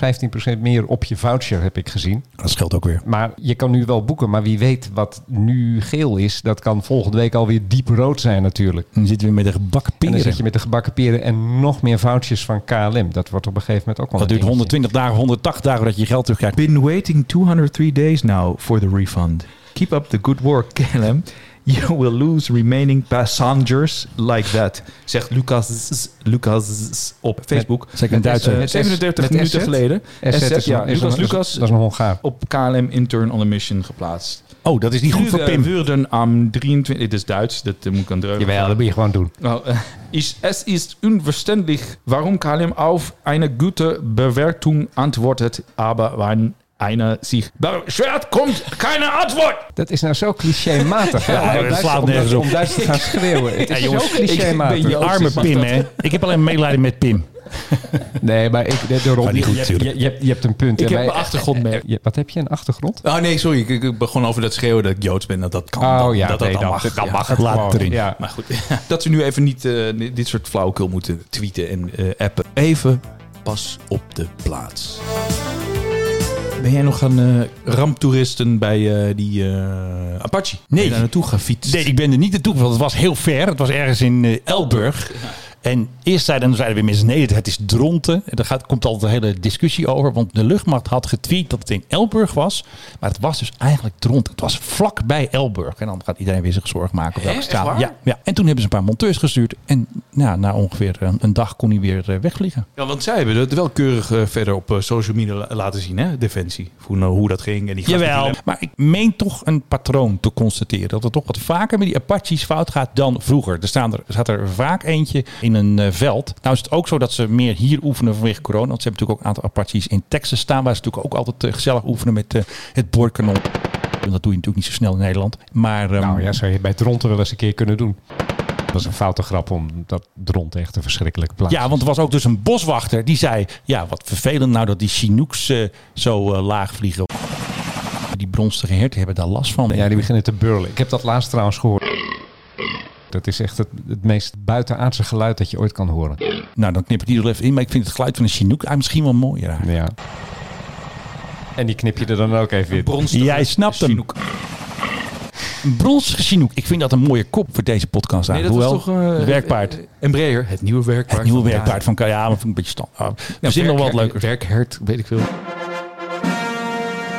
15% meer op je voucher, heb ik gezien. Dat scheelt ook weer. Maar je kan nu wel boeken, maar wie weet wat nu geel is, dat kan volgende week alweer diep rood zijn natuurlijk. Dan zitten we met de gebakken En dan peren. zit je met de gebakken peren en nog meer vouchers van KLM. Dat wordt op een gegeven moment ook wel Dat duurt dingetje. 120 dagen, 180 dagen voordat je je geld terugkrijgt. Been waiting 203 days now for the refund. Keep up the good work, KLM. You will lose remaining passengers like that. Zegt Lucas, Lucas op Facebook. Zeker een Duitser. Eh, Met S- 37 met minuten geleden. SZ ja. Lucas een- Lucas Dat is een Hongaar. op KLM intern on a mission geplaatst. Oh, dat is niet goed voor Pim. würden am 23... Dit is Duits, dat eh, moet ik aan dreugen. Jawel, dat moet je gewoon doen. Nou, äh, ich, es ist unverständlich, warum KLM auf eine gute Bewertung antwortet, aber wenn einer sich beschwert, kommt keine Antwort. Dat is nou zo clichématig. om Ja, dat slaat nergens op. Om Duits te gaan schreeuwen. Het is jongens, zo clichématig. ik ben je ook- Arme Pim, hè. Ik heb alleen medelijden met Pim. Nee, maar ik, de, Rob, Maar niet goed, je, je, je, hebt- je hebt een punt. Ik heb een achtergrond mee. Je- wat heb je, een achtergrond? Oh nee, sorry, ik, ik begon over dat schreeuwen dat ik Joods ben. Dat dat kan. Oh dat, ja, dat, dat nee, dan dan, mag. dan ja. mag het erin. Ja. Maar goed, dat ze nu even niet eh, dit soort flauwekul moeten tweeten en eh, appen. Even pas op de plaats. Ben jij nog aan eh ramptoeristen bij eh, die eh, Apache? Ben Nee. je daar naartoe gefietst? Nee, ik ben er niet naartoe gevallen. Het was heel ver. Het was ergens in eh, Elburg. En eerst zeiden, dan zeiden weer mensen, nee, het is Dronten. En daar gaat, komt altijd een hele discussie over. Want de luchtmacht had getweet dat het in Elburg was. Maar het was dus eigenlijk Dronten. Het was vlak bij Elburg. En dan gaat iedereen weer zich zorgen maken op welke straat. Ja, ja. En toen hebben ze een paar monteurs gestuurd. En ja, na ongeveer een, een dag kon hij weer eh, wegvliegen. Ja, want zij hebben het wel keurig eh, verder op eh, social media la- laten zien, hè? Defensie. Hoe, nou, hoe dat ging. En die Jawel, die- maar ik meen toch een patroon te constateren. Dat het toch wat vaker met die Apaches fout gaat dan vroeger. Er, staan er, er staat er vaak eentje in een eh, veld. Nou is het ook zo dat ze meer hier oefenen vanwege corona. Want ze hebben natuurlijk ook een aantal Apaches in Texas staan. Waar ze natuurlijk ook altijd eh, gezellig oefenen met eh, het boorkanon. En dat doe je natuurlijk niet zo snel in Nederland. Maar ehm, Nou ja, zou je bij Dronten wel eens een keer kunnen doen. Dat is een foute grap, omdat Dronten echt een verschrikkelijke plaats Ja, want er was ook dus een boswachter die zei... Ja, wat vervelend nou dat die Chinooks zo laag vliegen. Die bronstige herten hebben daar last van. Ja, die beginnen te burlen. Ik heb dat laatst trouwens gehoord. Dat is echt het, het meest buitenaardse geluid dat je ooit kan horen. Nou, dan knip ik die er even in. Maar ik vind het geluid van een Chinook eigenlijk misschien wel mooier. eigenlijk. Ja. En die knip je er dan ook even in. bronstige Jij snapt hem. Chinook. Een bronstige Chinook. Ik vind dat een mooie kop voor deze podcast Nee, dat Hoewel, toch... eh, het werkpaard. eh, Embraer, het nieuwe werkpaard. het nieuwe van- werkpaard van ja, maar vind ik een beetje stand. We Ja, zien nog wel wat werk- leuker. Werkhert, weet ik veel.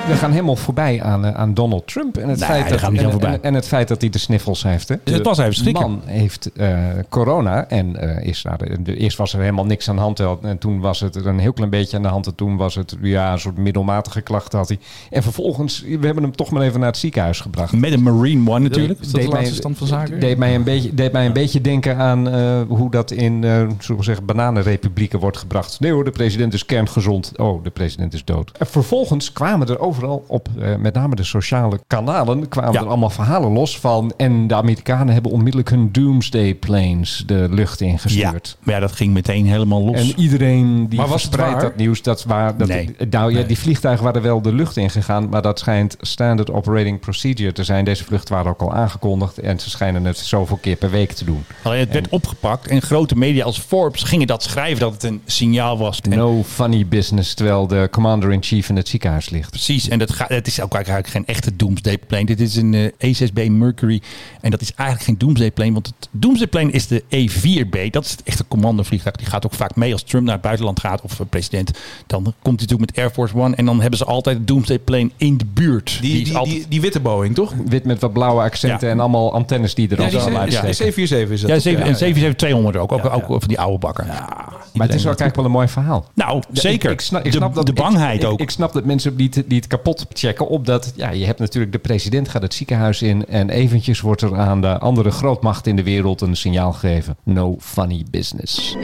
We gaan helemaal voorbij aan, eh, aan Donald Trump. En het, Nee, feit dat, en, het feit dat hij de sniffels heeft. Hè. het was even schrikken. man heeft eh, corona. En eh, is, nou, eerst was er helemaal niks aan de hand. En toen was het een heel klein beetje aan de hand. En toen was het ja, een soort middelmatige klachten had hij. En vervolgens, we hebben hem toch maar even naar het ziekenhuis gebracht. Met een Marine One natuurlijk. Dat de laatste stand van zaken? Deed mij een beetje, deed mij een beetje denken aan hoe dat in, zullen we zeggen, bananenrepublieken wordt gebracht. Nee hoor, de president is kerngezond. Oh, de president is dood. En vervolgens kwamen er over overal op eh, met name de sociale kanalen kwamen Ja. er allemaal verhalen los van. En de Amerikanen hebben onmiddellijk hun Doomsday Planes de lucht Ja, ingestuurd. maar ja, dat ging meteen helemaal los. En iedereen die Maar was het verspreidt dat nieuws, dat waar, dat, Nee. nou ja, die vliegtuigen waren wel de lucht ingegaan, maar dat schijnt standard operating procedure te zijn. Deze vluchten waren ook al aangekondigd en ze schijnen het zoveel keer per week te doen. Alleen het werd opgepakt en grote media als Forbes gingen dat schrijven dat het een signaal was. En No funny business, terwijl de commander-in-chief in het ziekenhuis ligt. Precies, en dat gaat, het is ook eigenlijk geen echte Doomsday plane. Dit is een eh, E6B Mercury en dat is eigenlijk geen Doomsday plane, want het Doomsday plane is de E4B. Dat is het echte commandovliegtuig. Die gaat ook vaak mee als Trump naar het buitenland gaat of eh, president. Dan komt hij natuurlijk met Air Force One en dan hebben ze altijd de Doomsday plane in de buurt. Die, die, altijd- die, die witte Boeing, toch? Wit met wat blauwe accenten Ja. en allemaal antennes die er Ja, al zo is- uitsteken. ja, 747 is dat. ja, toch? zeven- Ja, en ja. 77200 ook, ook, ook van die oude bakker. Maar het is ook eigenlijk wel een mooi verhaal. Nou, zeker. Ik, ik snap, ik de, snap dat, de bangheid ik, ook. Ik, snap dat mensen die het, die het kapot checken op dat... Ja, je hebt natuurlijk de president gaat het ziekenhuis in... en eventjes wordt er aan de andere grootmacht in de wereld een signaal gegeven. No funny business.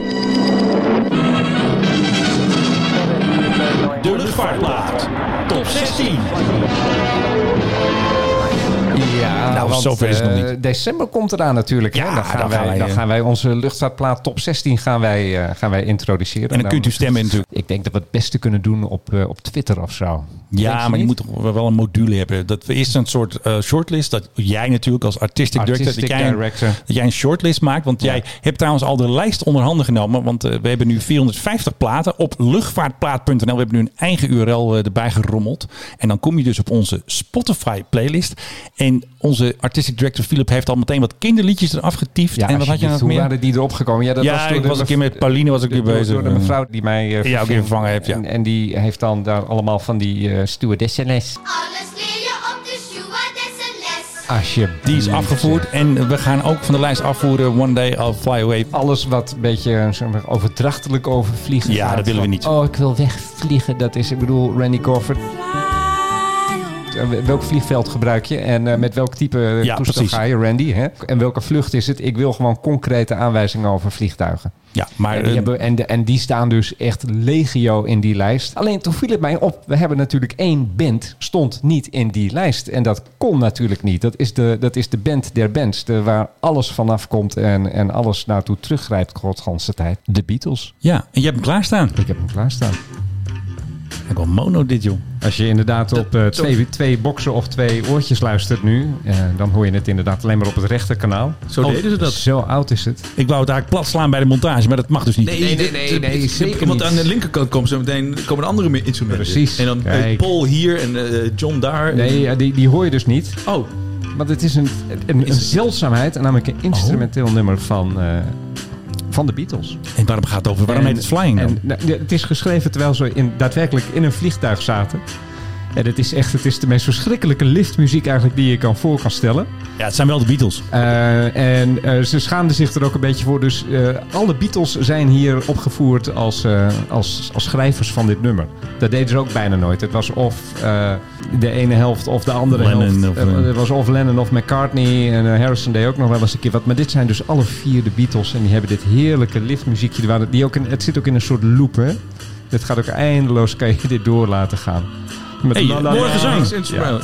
de luchtvaartplaat. Top 16. Nou, want, zover is het nog eh, niet. December komt eraan natuurlijk. Ja, hè? Dan, gaan dan wij, gaan wij, dan eh, gaan wij onze luchtvaartplaat top 16 gaan wij, eh, gaan wij introduceren. En dan kunt u stemmen natuurlijk. Ik denk dat we het beste kunnen doen op, op Twitter of zo. Ja, maar je moet toch wel een module hebben. Dat we eerst een soort shortlist. Dat jij natuurlijk als artistic, director, Artistic dat jij, een- director. dat jij een shortlist maakt. Want jij hebt trouwens al de lijst onder handen genomen. Want we hebben nu 450 platen op luchtvaartplaat.nl. We hebben nu een eigen URL erbij gerommeld. En dan kom je dus op onze Spotify playlist. En onze artistic director Philip heeft al meteen wat kinderliedjes eraf getiefd. Ja, en wat had je nog hoe meer? waren die erop gekomen? Ja, dat Ja, was door ik de was een keer met Pauline was ik weer door, bezig. door de mevrouw die mij eh, Ja, ook weer vervangen heeft, ja. En, en die heeft dan daar allemaal van die eh stewardessenles. Alles leer je op de stewardessenles. Alsjeblieft. Die is afgevoerd. En we gaan ook van de lijst afvoeren One Day I'll Fly Away. Alles wat een beetje zeg maar, overdrachtelijk over vliegen Ja, gaat. dat willen we niet. Oh, ik wil wegvliegen. Dat is, ik bedoel, Randy Crawford. Eh, Welk vliegveld gebruik je en eh, met welk type eh, Ja, toestel ga je, Randy? Hè? En welke vlucht is het? Ik wil gewoon concrete aanwijzingen over vliegtuigen. Ja, maar En die, hebben, en, de- en die staan dus echt legio in die lijst. Alleen toen viel het mij op, we hebben natuurlijk één band, stond niet in die lijst. En dat kon natuurlijk niet. Dat is de, dat is de band der bands, de, waar alles vanaf komt en, en alles naartoe teruggrijpt, godganse tijd. De Beatles. ja, en je hebt hem klaarstaan. Ik heb hem klaarstaan. Ik wel mono dit, joh. Als je inderdaad op eh, twee, twee boxen of twee oortjes luistert nu, eh, dan hoor je het inderdaad alleen maar op het rechterkanaal. Zo deden ze dat. Zo oud is het. Ik wou het eigenlijk plat slaan bij de montage, maar dat mag dus niet. Nee, nee, nee, nee, zeker Want aan de linkerkant komen zo meteen komen de andere me- instrumenten. Precies. En dan eh, Kijk. Paul hier en eh, John daar. Nee, die, die hoor je dus niet. Oh, Want het is een, een, een zeldzaamheid, en namelijk een instrumenteel nummer van, eh, van de Beatles. En waarom gaat het over? Waarom heet het Flying dan? En, nou, het is geschreven terwijl ze in, daadwerkelijk in een vliegtuig zaten. En het is echt het is de meest verschrikkelijke liftmuziek eigenlijk die je kan voor kan stellen. ja, het zijn wel de Beatles. Eh, en eh, ze schaamden zich er ook een beetje voor. Dus eh, alle Beatles zijn hier opgevoerd als, als, als schrijvers van dit nummer. Dat deden ze ook bijna nooit. Het was of de ene helft of de andere Lennon helft. of, het was of Lennon of McCartney. En Harrison deed ook nog wel eens een keer wat. Maar dit zijn dus alle vier de Beatles. En die hebben dit heerlijke liftmuziekje. Die ook in, het zit ook in een soort loop. Hè? Dit gaat ook eindeloos. Kan je dit door laten gaan. Met Hey, la, la, mooi la. gezang. niks instrumental.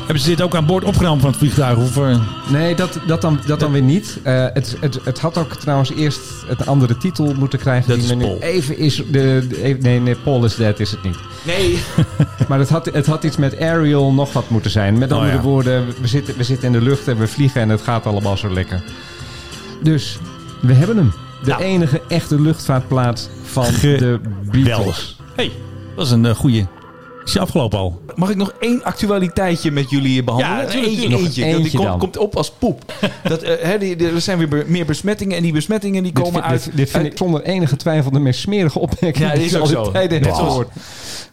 Hebben ze dit ook aan boord opgenomen van het vliegtuig? Of, eh, Nee, dat, dat, dan, dat dan weer niet. Eh, het, het, het had ook trouwens eerst een andere titel moeten krijgen. Dat die is me nu Paul. Even is. De, de- even- nee, nee, Paul is Dead is het niet. Nee. Maar het had, het had iets met Ariel nog wat moeten zijn. Met Oh, andere ja. woorden, we zitten, we zitten in de lucht en we vliegen en het gaat allemaal zo lekker. Dus we hebben hem. De Nou. enige echte luchtvaartplaats van de Beatles. Hey, dat is een uh, goeie. Is afgelopen al? Mag ik nog één actualiteitje met jullie behandelen? Ja, natuurlijk, eentje, nog eentje. eentje die komt, komt op als poep. Dat, eh, hè, die, die- er zijn weer be- meer besmettingen en die besmettingen die komen uit... dit, dit vind uit- ik zonder enige twijfel de meest smerige opmerking Ja, die is ook al zo. tijden Net.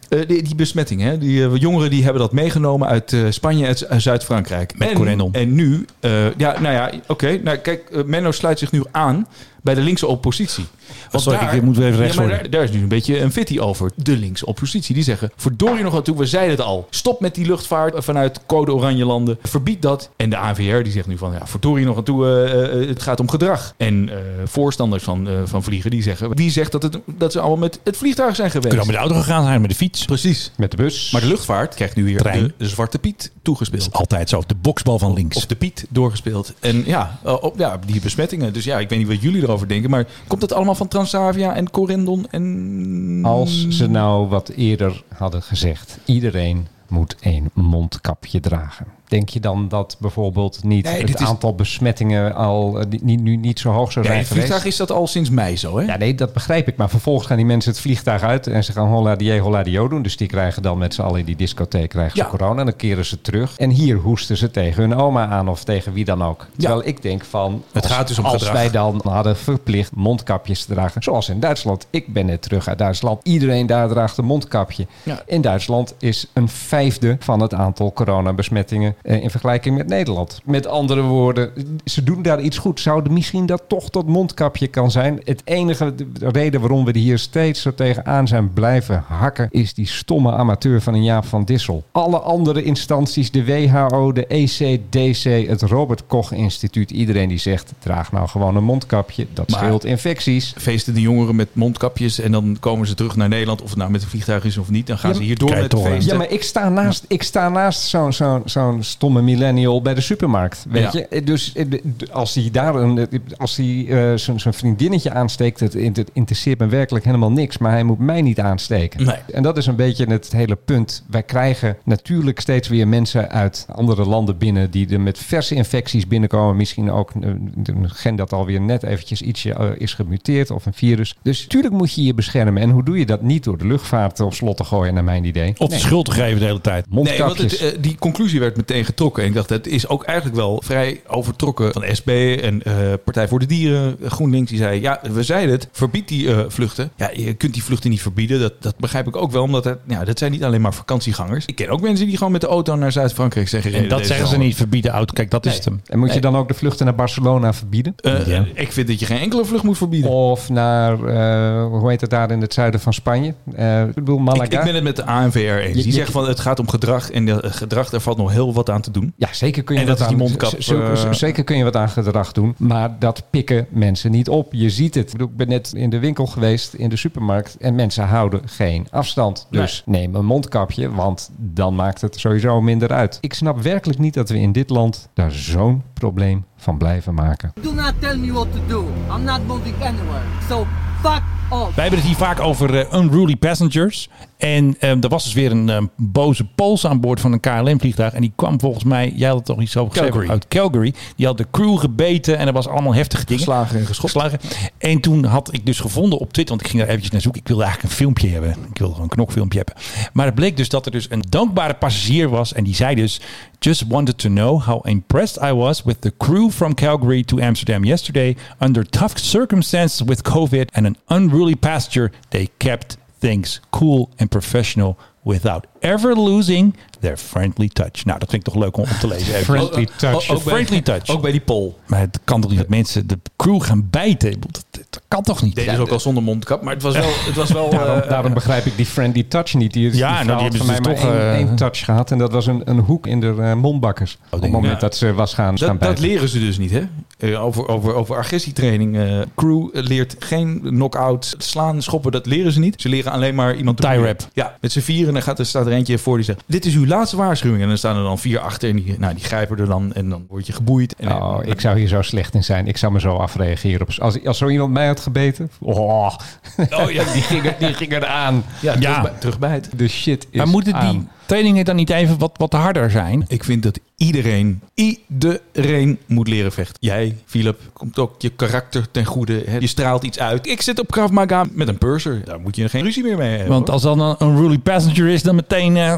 Eh, die, die besmetting, hè? Die eh, jongeren die hebben dat meegenomen uit eh, Spanje en Zuid-Frankrijk. Met en. En nu, eh, ja, nou ja, oké. nou, kijk, eh, Menno sluit zich nu aan bij de linkse oppositie. Want sorry, ik moet weer even rechts ja, maar worden. daar, daar is nu een beetje een fitty over. De linkse oppositie, die zeggen... verdorie nog aan toe, we zeiden het al. Stop met die luchtvaart vanuit code oranje landen. Verbied dat. En de AVR die zegt nu van... ja, verdorie nog aan toe, eh, eh, het gaat om gedrag. En eh, voorstanders van, eh, van vliegen die zeggen... wie zegt dat, het, dat ze allemaal met het vliegtuig zijn geweest? Kunnen met de auto gegaan zijn, met de fiets. Precies. Met de bus. Maar de luchtvaart krijgt nu weer Trein. de, Zwarte Piet toegespeeld. Altijd zo, de boksbal van links. Of de Piet doorgespeeld. En ja, eh, op, ja, die besmettingen. Dus ja, ik weet niet wat jullie erover denken. Maar komt dat allemaal van Transavia en Corendon en... Als ze nou wat eerder hadden gezegd, iedereen moet een mondkapje dragen. Denk je dan dat bijvoorbeeld niet Nee, het is- aantal besmettingen al eh, niet, nu niet zo hoog zou Ja, in zijn het vliegtuig geweest? is dat al sinds mei zo, hè? Ja, nee, dat begrijp ik. Maar vervolgens gaan die mensen het vliegtuig uit en ze gaan holla die holla die doen. Dus die krijgen dan met z'n allen in die discotheek krijgen ze Ja. corona. En dan keren ze terug. En hier hoesten ze tegen hun oma aan of tegen wie dan ook. Terwijl ik denk van, Het als, gaat dus om als gedrag. wij dan hadden verplicht mondkapjes te dragen. Zoals in Duitsland. Ik ben net terug uit Duitsland. Iedereen daar draagt een mondkapje. Ja. In Duitsland is een vijfde van het aantal coronabesmettingen in vergelijking met Nederland. Met andere woorden, ze doen daar iets goed. Zouden misschien dat toch dat mondkapje kan zijn? Het enige de reden waarom we er hier steeds zo tegenaan zijn blijven hakken, is die stomme amateur van een Jaap van Dissel. Alle andere instanties, de WHO, de ECDC, het Robert Koch Instituut, iedereen die zegt, draag nou gewoon een mondkapje. Dat Maar- scheelt infecties. Feesten de jongeren met mondkapjes en dan komen ze terug naar Nederland. Of het nou met een vliegtuig is of niet. Dan gaan Ja, ze hier door met feesten. Ja, maar ik sta naast, ik sta naast zo'n zo'n zo'n stomme millennial bij de supermarkt. Weet Ja. je? Dus eh, als hij daar een, als hij eh, zijn zijn vriendinnetje aansteekt, het, het interesseert me werkelijk helemaal niks. Maar hij moet mij niet aansteken. Nee. En dat is een beetje het hele punt. Wij krijgen natuurlijk steeds weer mensen uit andere landen binnen die er met verse infecties binnenkomen. Misschien ook eh, een gen dat alweer net eventjes ietsje eh, is gemuteerd of een virus. Dus natuurlijk moet je je beschermen. En hoe doe je dat niet door de luchtvaart op slot te gooien, naar mijn idee? Of de Nee. schuld te geven de hele tijd. Nee, want het, eh, die conclusie werd meteen getrokken. En ik dacht, het is ook eigenlijk wel vrij overtrokken van SB en eh, Partij voor de Dieren, GroenLinks. Die zei, ja, we zeiden het, verbied die eh, vluchten. Ja, je kunt die vluchten niet verbieden. Dat, dat begrijp ik ook wel, omdat het, ja, dat zijn niet alleen maar vakantiegangers. Ik ken ook mensen die gewoon met de auto naar Zuid-Frankrijk zeggen. En dat zeggen ze niet, verbieden auto. Kijk, dat is het hem. En moet je dan ook de vluchten naar Barcelona verbieden? Eh, Ja. Ik vind dat je geen enkele vlucht moet verbieden. Of naar, eh, hoe heet het daar in het zuiden van Spanje? Eh, ik bedoel Malaga. Ik, ik ben het met de ANVR eens. Je- Die je- zegt van het gaat om gedrag en de, gedrag, daar valt nog heel wat aan te doen. Ja, zeker kun je En wat dat is die aan- mondkap, z- z- eh, zeker kun je wat aan gedrag doen, maar dat pikken mensen niet op. Je ziet het. Ik, bedoel, ik ben net in de winkel geweest, in de supermarkt, en mensen houden geen afstand. Dus neem een mondkapje, want dan maakt het sowieso minder uit. Ik snap werkelijk niet dat we in dit land daar zo'n probleem van blijven maken. Do not tell me what to do. I'm not moving anywhere. So fuck off. Wij hebben het hier vaak over eh, unruly passengers. En ehm, er was dus weer een ehm, boze Pools aan boord van een KLM-vliegtuig. En die kwam volgens mij, jij had het toch iets over gezegd, Calgary. uit Calgary. Die had de crew gebeten en er was allemaal heftige dingen. Geslagen en geschopt. Geslagen. En toen had ik dus gevonden op Twitter, want ik ging daar eventjes naar zoeken. Ik wilde eigenlijk een filmpje hebben. Ik wilde gewoon een knokfilmpje hebben. Maar het bleek dus dat er dus een dankbare passagier was. En die zei dus, just wanted to know how impressed I was with the crew from Calgary to Amsterdam yesterday. Under tough circumstances with COVID and an unruly passenger, they kept things cool and professional without ever losing their friendly touch. Nou, dat vind ik toch leuk om op te lezen. Friendly touch. Ook, ook bij, Friendly touch. Ook bij die pol. Maar het kan toch niet dat mensen de crew gaan bijten? Dat, dat kan toch niet? Deden ze ook al zonder mondkap. Maar het was wel... Het was wel Daarom, eh, daarom begrijp ik die friendly touch niet. Die, Ja, die nou, die hebben van ze mij dus maar toch, één, eh, één touch gehad. En dat was een, een hoek in de eh, mondbakkers. op het moment Ja. dat ze was gaan, gaan dat, dat bijten. leren ze dus niet, hè? Eh, over, over, over agressietraining. eh, crew leert geen knock-out, slaan, schoppen. Dat leren ze niet. Ze leren alleen maar iemand... Tie wrap. Ja, met z'n vieren. En dan gaat, er staat er eentje voor die zegt... Dit is uw laatste waarschuwing. En dan staan er dan vier achter. En die, nou, die grijpen er dan. En dan word je geboeid. En, Oh, ik zou hier zo slecht in zijn. Ik zou me zo afreageren. Op, als, als zo iemand mij had gebeten. Oh, Oh ja, die ging, er, die ging eraan. ja, Ja. Terug, bij, terug bij het. De shit is Maar moeten die aan. Trainingen dan niet even wat, wat harder zijn? Ik vind dat iedereen, iedereen moet leren vechten. Jij, Philip, komt ook je karakter ten goede. Hè? Je straalt iets uit. Ik zit op Krav Maga met een purser. Daar moet je geen ruzie meer mee hebben. Want hoor. als dan een unruly passenger is, dan meteen... eh,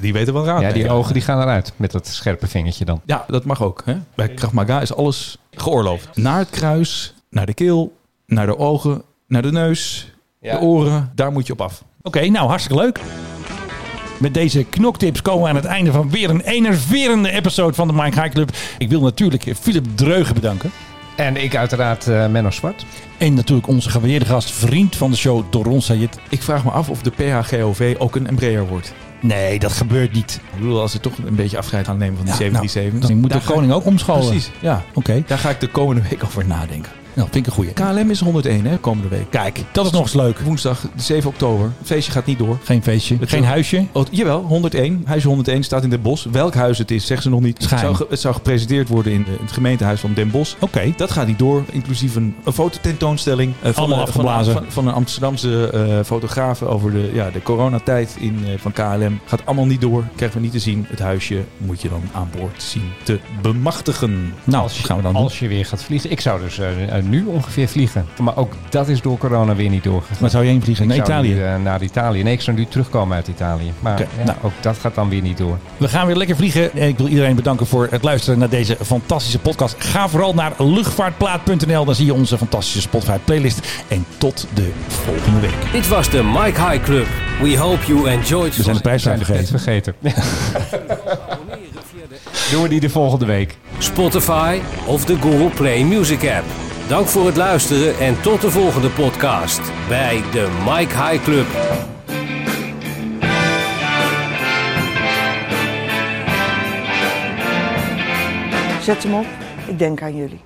Die weten wel raad. Ja, die ogen die gaan eruit. Met dat scherpe vingertje dan. Ja, dat mag ook. Hè? Bij Krav Maga is alles geoorloofd. Naar het kruis, naar de keel, naar de ogen, naar de neus, de oren. Daar moet je op af. Oké, nou hartstikke leuk. Met deze knoktips komen we aan het einde van weer een enerverende episode van de Mike High Club. Ik wil natuurlijk Philip Dreugen bedanken. En ik uiteraard eh, Menno Zwart. En natuurlijk onze gewaardeerde gast, vriend van de show, Doron Sayed. Ik vraag me af of de PHGOV ook een Embraer wordt. Nee, dat gebeurt niet. Ik bedoel, als ze toch een beetje afscheid gaan nemen van die Ja, nou, 737. dan moet de koning ook omscholen. Precies, ja. Oké. Daar ga ik de komende week over nadenken. Nou, vind ik een goeie. KLM is 101 hè, komende week. Kijk, dat is nog eens leuk. Woensdag 7 oktober. Het feestje gaat niet door. Geen feestje, Het geen is- huisje. Oh, jawel, 101. Huis 101 staat in Den Bosch. Welk huis het is, zeggen ze nog niet. Het zou, het zou gepresenteerd worden in, de- in het gemeentehuis van Den Bosch. Oké. Dat gaat niet door, inclusief een, een fototentoonstelling. eh, van, Allemaal een- afgeblazen. Van, van, van een Amsterdamse eh fotograaf over de, ja, de coronatijd in, eh, van KLM. Gaat allemaal niet door, krijgen we niet te zien. Het huisje moet je dan aan boord zien te bemachtigen. Nou, als je, gaan we dan doen. als je weer gaat vliegen. Ik zou dus eh, eh, nu ongeveer vliegen. Maar ook dat is door corona weer niet doorgegaan. Waar zou je heen vliegen? Naar Italië. nu, eh, naar Italië. Nee, ik zou nu terugkomen uit Italië. Maar ja, nou. ook dat gaat dan weer niet door. We gaan weer lekker vliegen. En ik wil iedereen bedanken voor het luisteren naar deze fantastische podcast. Ga vooral naar luchtvaartplaat.nl. Dan zie je onze fantastische Spotify playlist. En tot de volgende week. Dit was de Mike High Club. We hope you enjoyed We zijn de We prijsvraag vergeten. vergeten. Doen we die de volgende week. Spotify of de Google Play Music app. Dank voor het luisteren en tot de volgende podcast bij de Mike High Club. Zet hem op. Ik denk aan jullie.